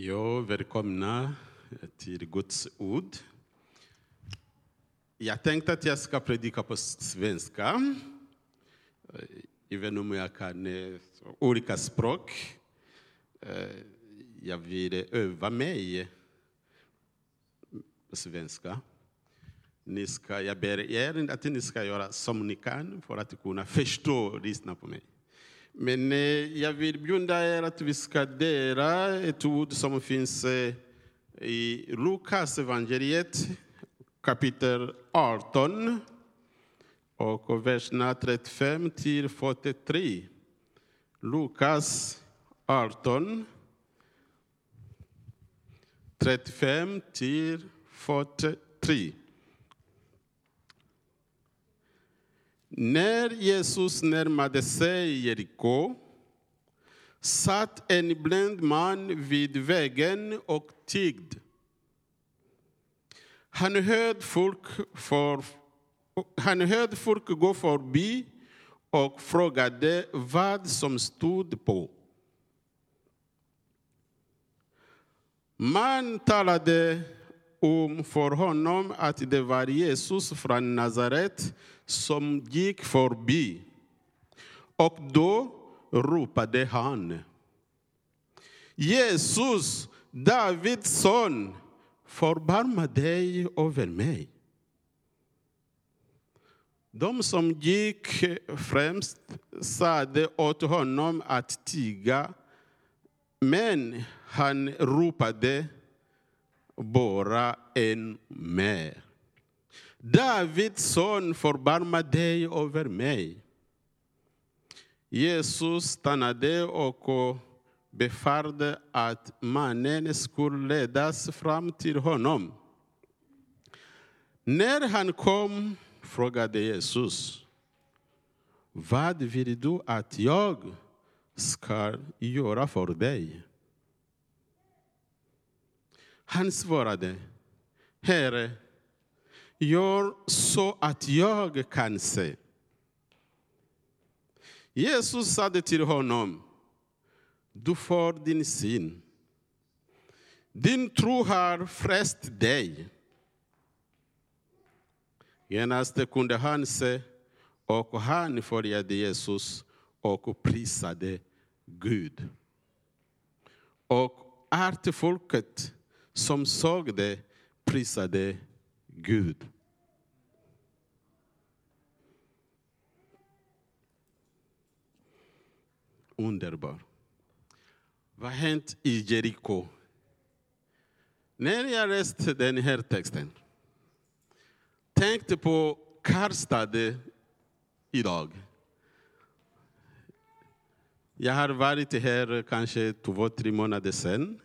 Ja, välkomna till Guds ord. Jag tänkte att jag ska predika på svenska, eh, även om jag kan eh, olika språk. Eh, jag vill öva mig på svenska. Ni ska, jag ber er att ni ska göra som ni kan för att kunna förstå och lyssna på mig. Men eh, jag vill bjuda er att vi ska dela ett ord som finns eh, i Lukas evangeliet kapitel 18 och verserna 35 till 43. Lukas 18 35 till 43. När Jesus närmade sig Jeriko satt en blind man vid vägen och tiggde. Han hörde folk, för, han hörde folk gå förbi och frågade vad som stod på. Man talade om för honom att det var Jesus från Nasaret som gick förbi. Och då ropade han. Jesus, Davids son, förbarma dig över mig. De som gick främst sade åt honom att tiga, men han ropade bara en mer. Davids son, förbarma dig över mig. Jesus stannade och befarade att mannen skulle ledas fram till honom. När han kom frågade Jesus, vad vill du att jag ska göra för dig? Han svarade, Herre, gör så att jag kan se. Jesus sade till honom, du får din syn. Din tro har fräst dig. Genast kunde han se och han följde Jesus och prisade Gud. Och allt folket som såg det prisade Gud. Underbar. Vad har hänt i Jeriko? När jag läste den här texten tänkte på Karlstad idag. Jag har varit här kanske två, tre månader sedan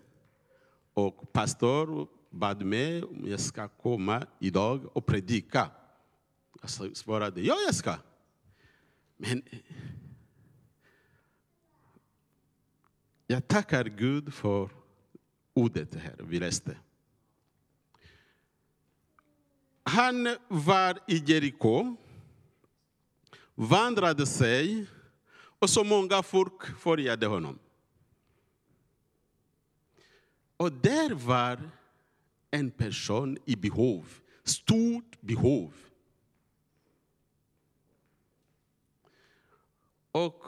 och pastor bad mig om jag ska komma idag och predika. Jag svarade ja, jag ska. Men jag tackar Gud för ordet här vi läste. Han var i Jeriko, vandrade sig och så många folk följde honom. Och där var en person i behov, stort behov. Och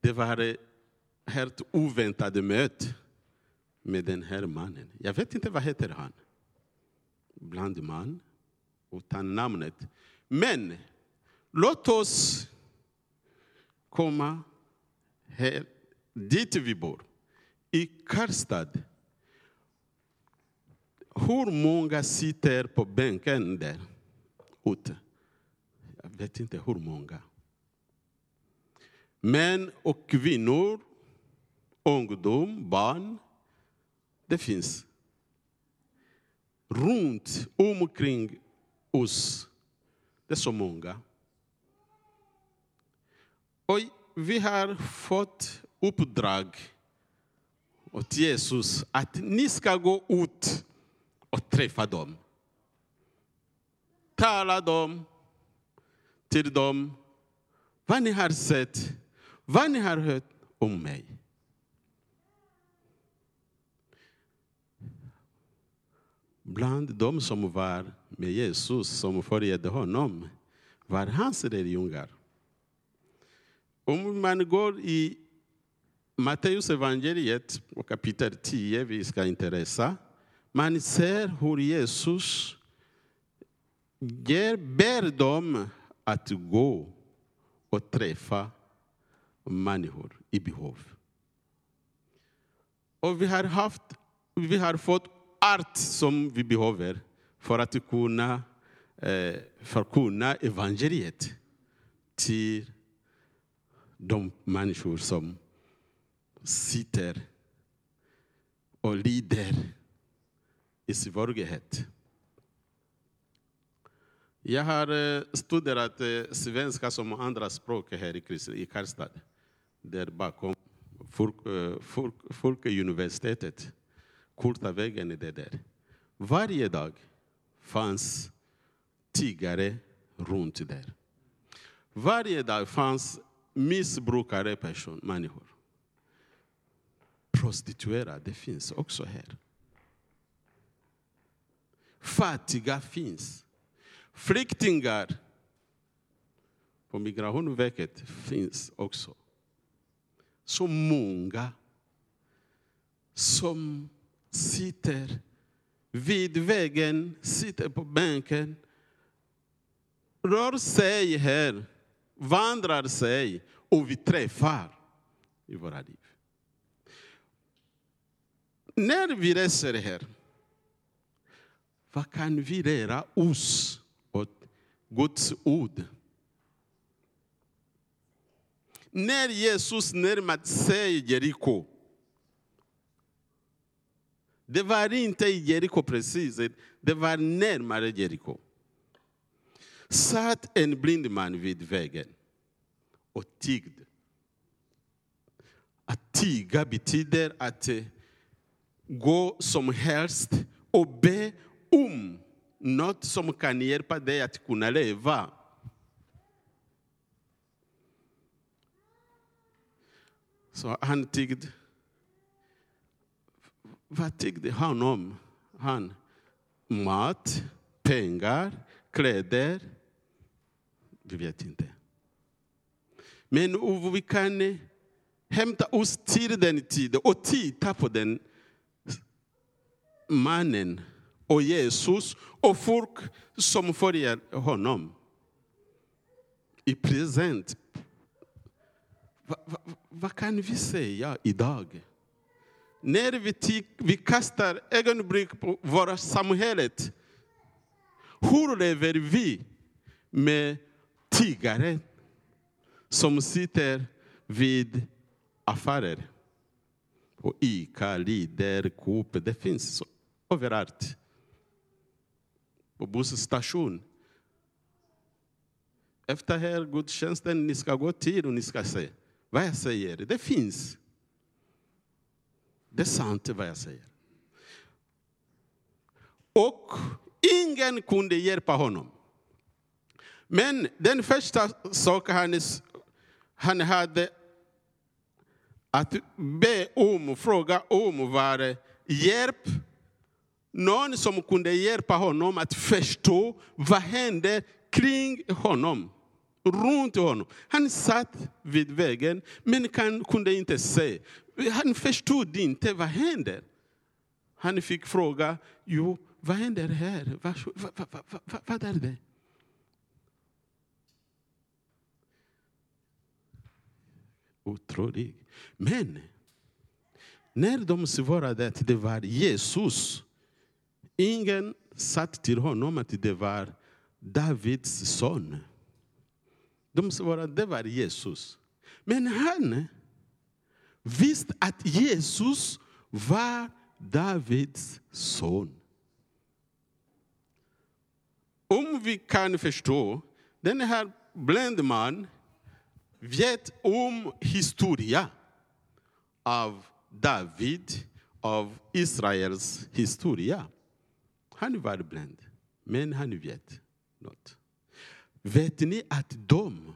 det var ett helt oväntat möte med den här mannen. Jag vet inte vad heter han. Bland man, utan namnet. Men låt oss komma här, dit vi bor i Karlstad. Hur många sitter på bänken där ute? Jag vet inte hur många. Män och kvinnor, ungdom, barn. Det finns. Runt omkring oss. Det är så många. Och vi har fått uppdrag åt Jesus att ni ska gå ut och träffa dem. Tala dem till dem vad ni har sett, vad ni har hört om mig. Bland dem som var med Jesus, som följde honom, var hans lärjungar. Om man går i Matteus evangeliet kapitel 10, vi ska inte läsa, man ser hur Jesus ger, ber dem att gå och träffa människor i behov. Och vi har, haft, vi har fått allt som vi behöver för att kunna eh, förkunna evangeliet till de människor som sitter och lider i svårighet. Jag har eh, studerat eh, svenska som andra språk här i Karlstad, där bakom eh, Folkuniversitetet. Korta vägen är det där. Varje dag fanns tiggare runt där. Varje dag fanns missbrukare person, människor. Prostituerade finns också här. Fattiga finns. Flyktingar på Migrationsverket finns också. Så många som sitter vid vägen, sitter på bänken, rör sig här, vandrar sig och vi träffar i våra liv. När vi reser här, vad kan vi lära oss åt Guds ord? När Jesus närmade sig Jeriko, det var inte i Jeriko precis, det var närmare Jeriko. Satt en blind man vid vägen och tiggde. Att tiga betyder att gå som helst och be om något som kan hjälpa dig att kunna leva. Så han tiggde. Vad tiggde han om? Han mat, pengar, kläder. Vi vet inte. Men vi kan hämta oss till den tiden och titta på den mannen och Jesus och folk som följer honom. I present. Vad va, va kan vi säga idag? När vi, vi kastar ögonblick på våra samhället, hur lever vi med tiggare som sitter vid affärer? Och Ica, Lider, Coop, det finns så överallt. På busstation. Efter här gudstjänsten, ni ska gå till och ni ska se vad jag säger. Det finns. Det är sant vad jag säger. Och ingen kunde hjälpa honom. Men den första saken han, han hade att be om, fråga om var hjälp någon som kunde hjälpa honom att förstå vad hände kring honom, runt honom. Han satt vid vägen men han kunde inte se. Han förstod inte vad hände. Han fick fråga, jo, vad händer här? Vad, vad, vad, vad, vad är det? Otroligt. Men när de svarade att det var Jesus Ingen satt till honom att det var Davids son. De svarade att det var Jesus. Men han visste att Jesus var Davids son. Om vi kan förstå, den här blind man vet om historia av David, av Israels historia. Han var blind, men han vet något. Vet ni att de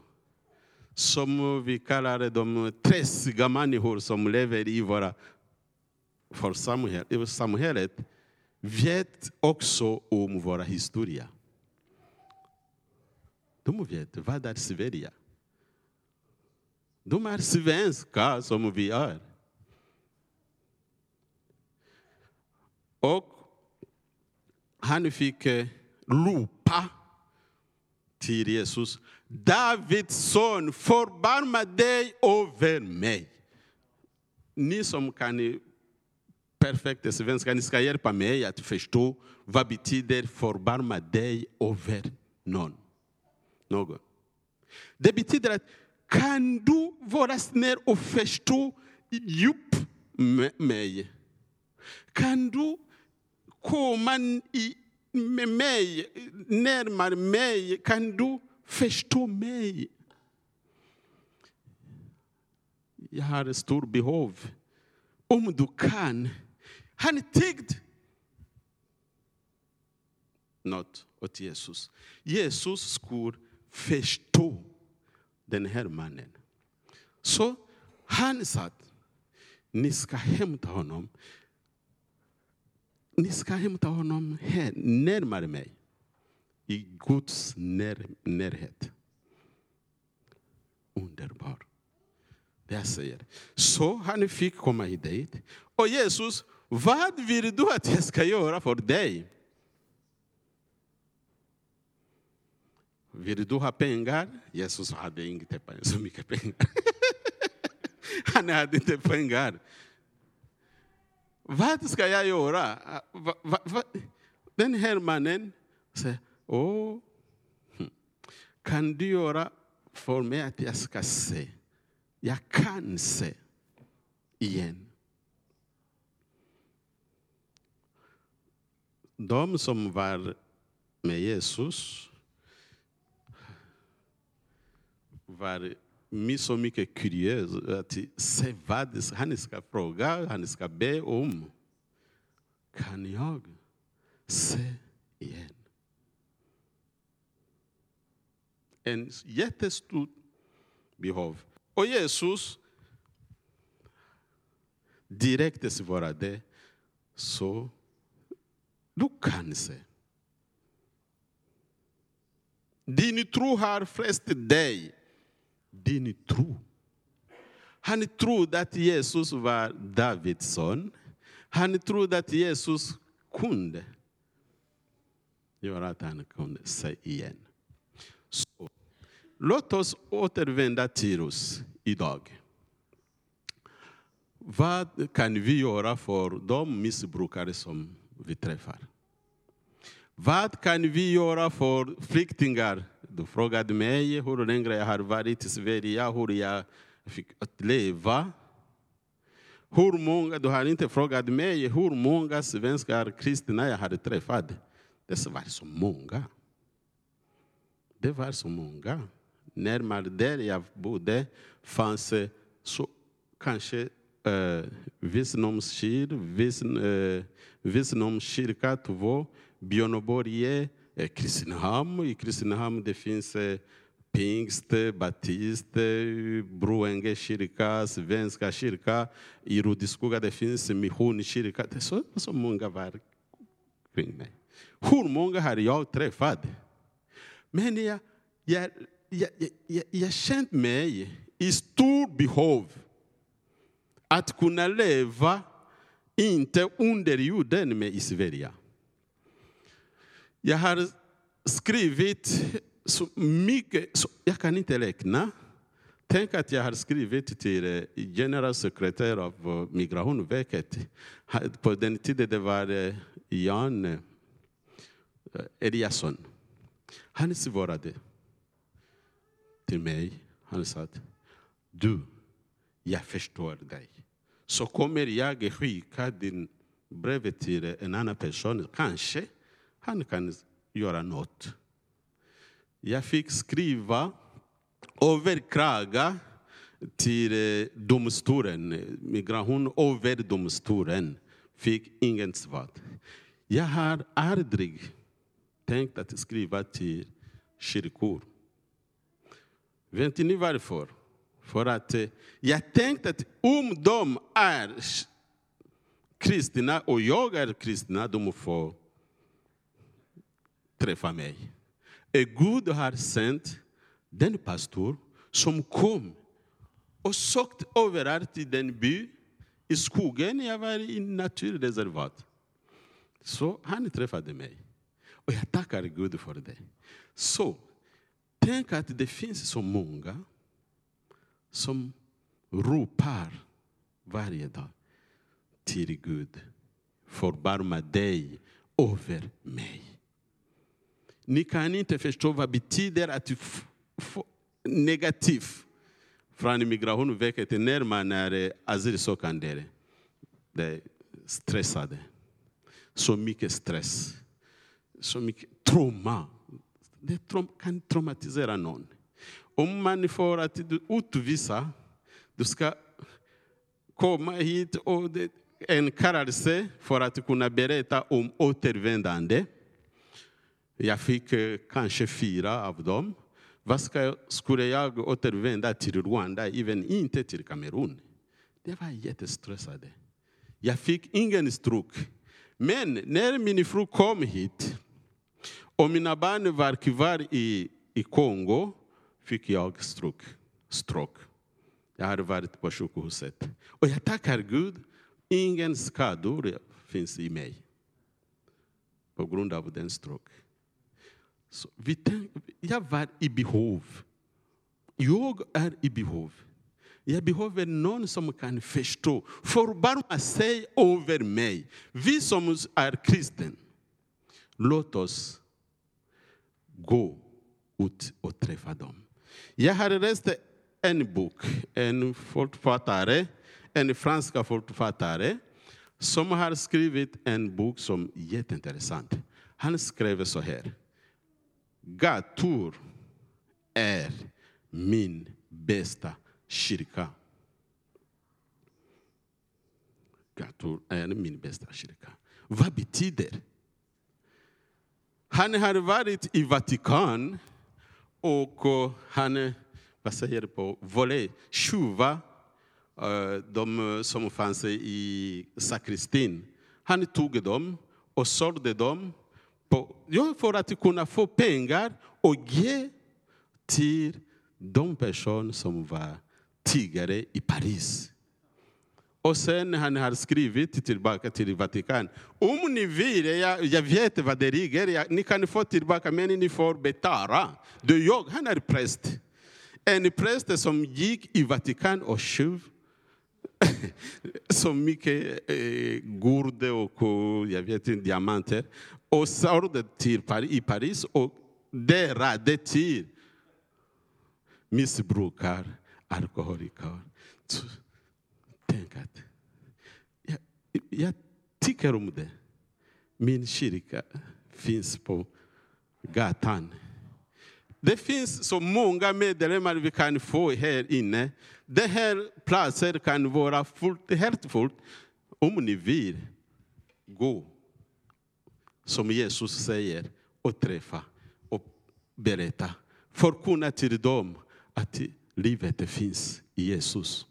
som vi kallar de träsiga människor som lever i våra för samhället, vet också om vår historia. De vet vad är Sverige. De är svenska som vi är. Och han fick eh, ropa till Jesus. Davids son, förbarma dig över mig. Ni som kan perfekt svenska, ni ska hjälpa mig att förstå vad betyder förbarma dig över någon. någon. Det betyder att kan du vara snäll och förstå djup med mig? Kan du komma i, med mig, närmare mig? Kan du förstå mig? Jag har ett stort behov. Om du kan. Han tiggde något åt Jesus. Jesus skulle förstå den här mannen. Så han sa, ni ska hämta honom. Ni ska hämta honom här, närmare mig. I Guds när, närhet. Underbar. Det jag säger. Så han fick komma hit dit. Och Jesus, vad vill du att jag ska göra för dig? Vill du ha pengar? Jesus hade inte så mycket pengar. Han hade inte pengar. Vad ska jag göra? Ah, va, va, va? Den här mannen säger, Åh, hm, kan du göra för mig att jag ska se? Jag kan se igen. De som var med Jesus var så mycket kuriös att se vad han ska fråga, han ska be om. Kan jag se igen? En jättestort behov. Och Jesus direkt svarade så du kan se. Din tro har frälst dig din tro. Han trodde att Jesus var Davids son. Han trodde att Jesus kunde göra att han kunde se igen. Så, låt oss återvända till oss idag. Vad kan vi göra för de missbrukare som vi träffar? Vad kan vi göra för flyktingar du frågade mig hur länge jag har varit i Sverige, hur jag fick leva. Hur många, du har inte frågat mig hur många svenska kristna jag hade träffat. Det var så många. Det var så många. Närmare där jag bodde fanns eh, så kanske eh, Visnoms eh, kyrka 2, Björneborg, Eh, Kristinehamn. I Kristinehamn det finns eh, pingst, batist, Broänge kyrka, Svenska kyrka. I Rodiskoga det finns missionskyrka. Det är så, så många var kring mig. Hur många har jag träffat? Men jag, jag, jag, jag, jag känt mig i stort behov att kunna leva, inte under jorden, men i Sverige. Jag har skrivit så mycket, så jag kan inte räkna. Tänk att jag har skrivit till eh, generalsekreterare av eh, Migrationsverket. På den tiden det var eh, Jan eh, Eliasson. Han svarade till mig. Han sa att du, jag förstår dig. Så kommer jag skicka din brev till en annan person. Kanske han kan göra något. Jag fick skriva, överklaga till eh, domstolen, migration över domstolen. Fick inget svar. Jag har aldrig tänkt att skriva till kyrkor. Vet ni varför? För att eh, jag tänkte att om de är kristna och jag är kristna, de får träffa mig. Gud har sänt den pastor som kom och sökte överallt i den by, i skogen, jag var i naturreservat. Så han träffade mig. Och jag tackar Gud för det. Så, tänk att det finns så många som ropar varje dag till Gud. Förbarma dig över mig. Ni kan inte förstå vad det betyder att få negativ från Migrationsverket när eh, man är asylsökande. Det är stressade. Så mycket stress. Så mycket trauma. Det kan traumatisera någon. Om man får att utvisa, du ska komma hit och det, en kallelse för att kunna berätta om återvändande. Jag fick eh, kanske fyra av dem. Vad ska, skulle jag återvända till Rwanda, även inte till Kamerun? Det var jättestressade. Jag fick ingen stroke. Men när min fru kom hit och mina barn var kvar i, i Kongo fick jag stroke. stroke. Jag hade varit på sjukhuset. Och jag tackar Gud, ingen skador finns i mig på grund av den stroke. Så vi tänk, jag var i behov. Jag är i behov. Jag behöver någon som kan förstå, förbarma sig över mig. Vi som är kristna, låt oss gå ut och träffa dem. Jag har läst en bok, en författare, en fransk författare som har skrivit en bok som är jätteintressant. Han skrev så här. Gator är min bästa kyrka. Gator är min bästa kyrka. Vad betyder? Han har varit i Vatikan och eh, han eh, vad säger på volley, tjuva eh, de som fanns i sakristin. Han tog dem och sålde dem på, ja, för att kunna få pengar och ge till de personer som var tiggare i Paris. Och sen han har skrivit tillbaka till Vatikan. Om ni vill, jag, jag vet vad det ligger, jag, ni kan få tillbaka men ni får betala. Det jag, han är präst. En präst som gick i Vatikan och tjuv så mycket eh, guld och jag vet inte, diamanter och sålde till Paris, i Paris och där det till missbrukare, alkoholiker. Tänk att jag, jag tycker om det. Min kyrka finns på gatan. Det finns så många medlemmar vi kan få här inne. Den här platsen kan vara fullt, helt fullt om ni vill gå som Jesus säger och träffa och berätta. Förkunna till dem att livet finns i Jesus.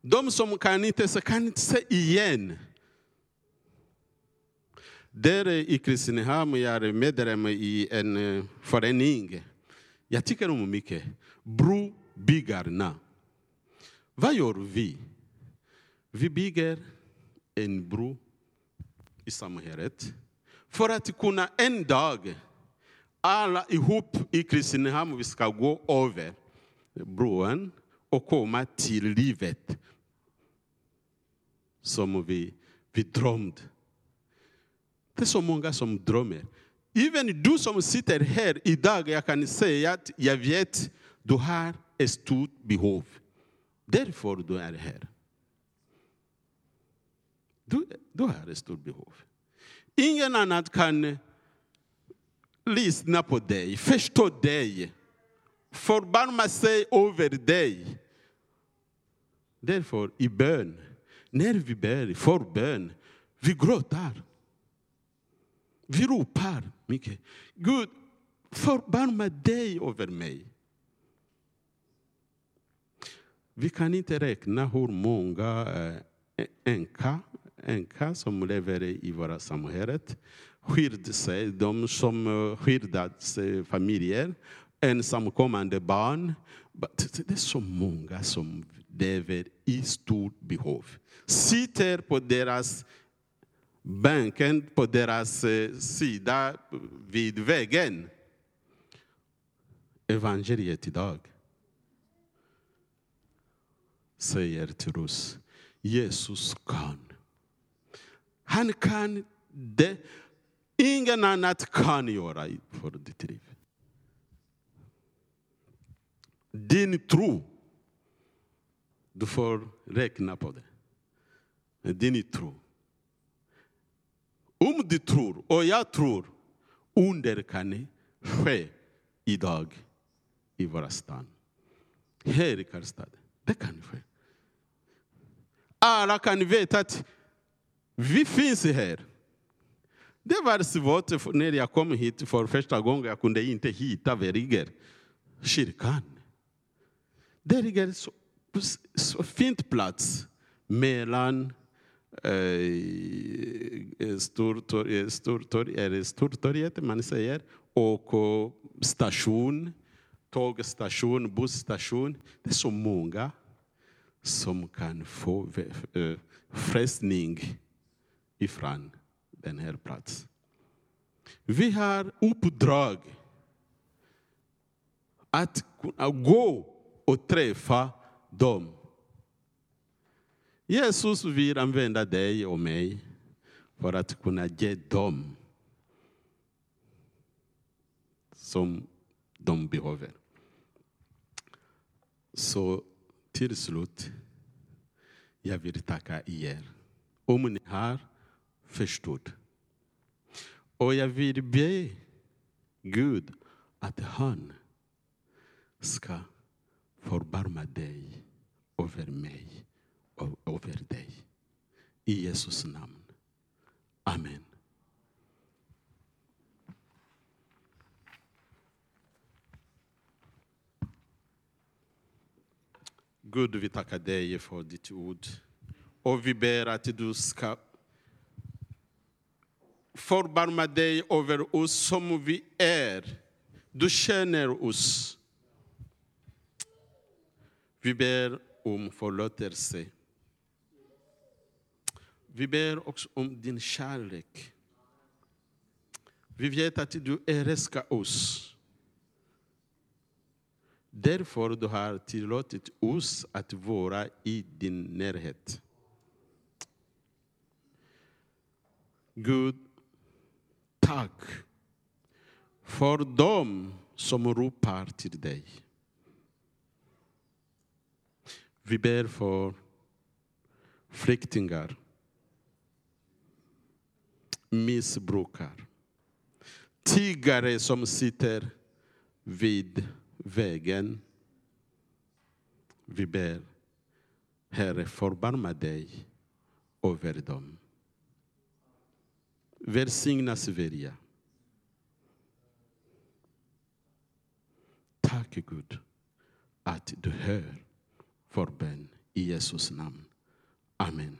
De som kan inte se kan inte se igen. Där i Kristinehamn jag är medlem i en eh, förening. Jag tycker om mycket. Brobyggarna. Vad gör vi? Vi bygger en bro i samhället för att kunna en dag alla ihop i Kristinehamn vi ska gå över bron och komma till livet som vi, vi drömde. Det är så många som drömmer. Även du som sitter här idag, jag kan säga att jag vet du har ett stort behov. Därför du är här. Du, du har ett stort behov. Ingen annan kan eh, lyssna på dig, förstå dig, förbarma sig över dig. Därför i bön, när vi ber för bön, vi gråter. Vi ropar mycket. Gud, förbarma dig över mig. Vi kan inte räkna hur många eh, änka, änka som lever i våra samhället. Skilde sig, de som eh, skildat familjer, ensamkommande barn. Det är så många som lever i stort behov. Sitter på deras bänken på deras eh, sida vid vägen. Evangeliet idag säger till oss, Jesus kan. Han kan det ingen annat kan göra för ditt liv. Din tro, du får räkna på det. Din tro. Om du tror, och jag tror, under kan ske idag i våra stan. Här i Karlstad. Det kan ske. Alla kan veta att vi finns här. Det var svårt när jag kom hit för första gången. Jag kunde inte hitta Veriger, ligger kyrkan. Det ligger en så, så fint plats mellan eh, eh, eh Stortorget, man säger, och station, tågstation, busstation. Det är så många som kan få eh, frestning ifrån den här platsen. Vi har uppdrag att gå och träffa dem Jesus vill använda dig och mig för att kunna ge dem som de behöver. Så till slut, jag vill tacka er. Om ni har förstod. Och jag vill be Gud att han ska förbarma dig över mig och över dig. I Jesus namn. Amen. Gud, vi tackar dig för ditt ord. Och vi ber att du ska förbarma dig över oss som vi är. Du känner oss. Vi ber om förlåtelse. Vi ber också om din kärlek. Vi vet att du älskar oss. Därför du har tillåtit oss att vara i din närhet. Gud, tack för dem som ropar till dig. Vi ber för flyktingar missbrukare, Tiggare som sitter vid vägen. Vi ber, Herre, förbarma dig över dem. Välsigna Sverige. Tack Gud att du hör vår bön i Jesus namn. Amen.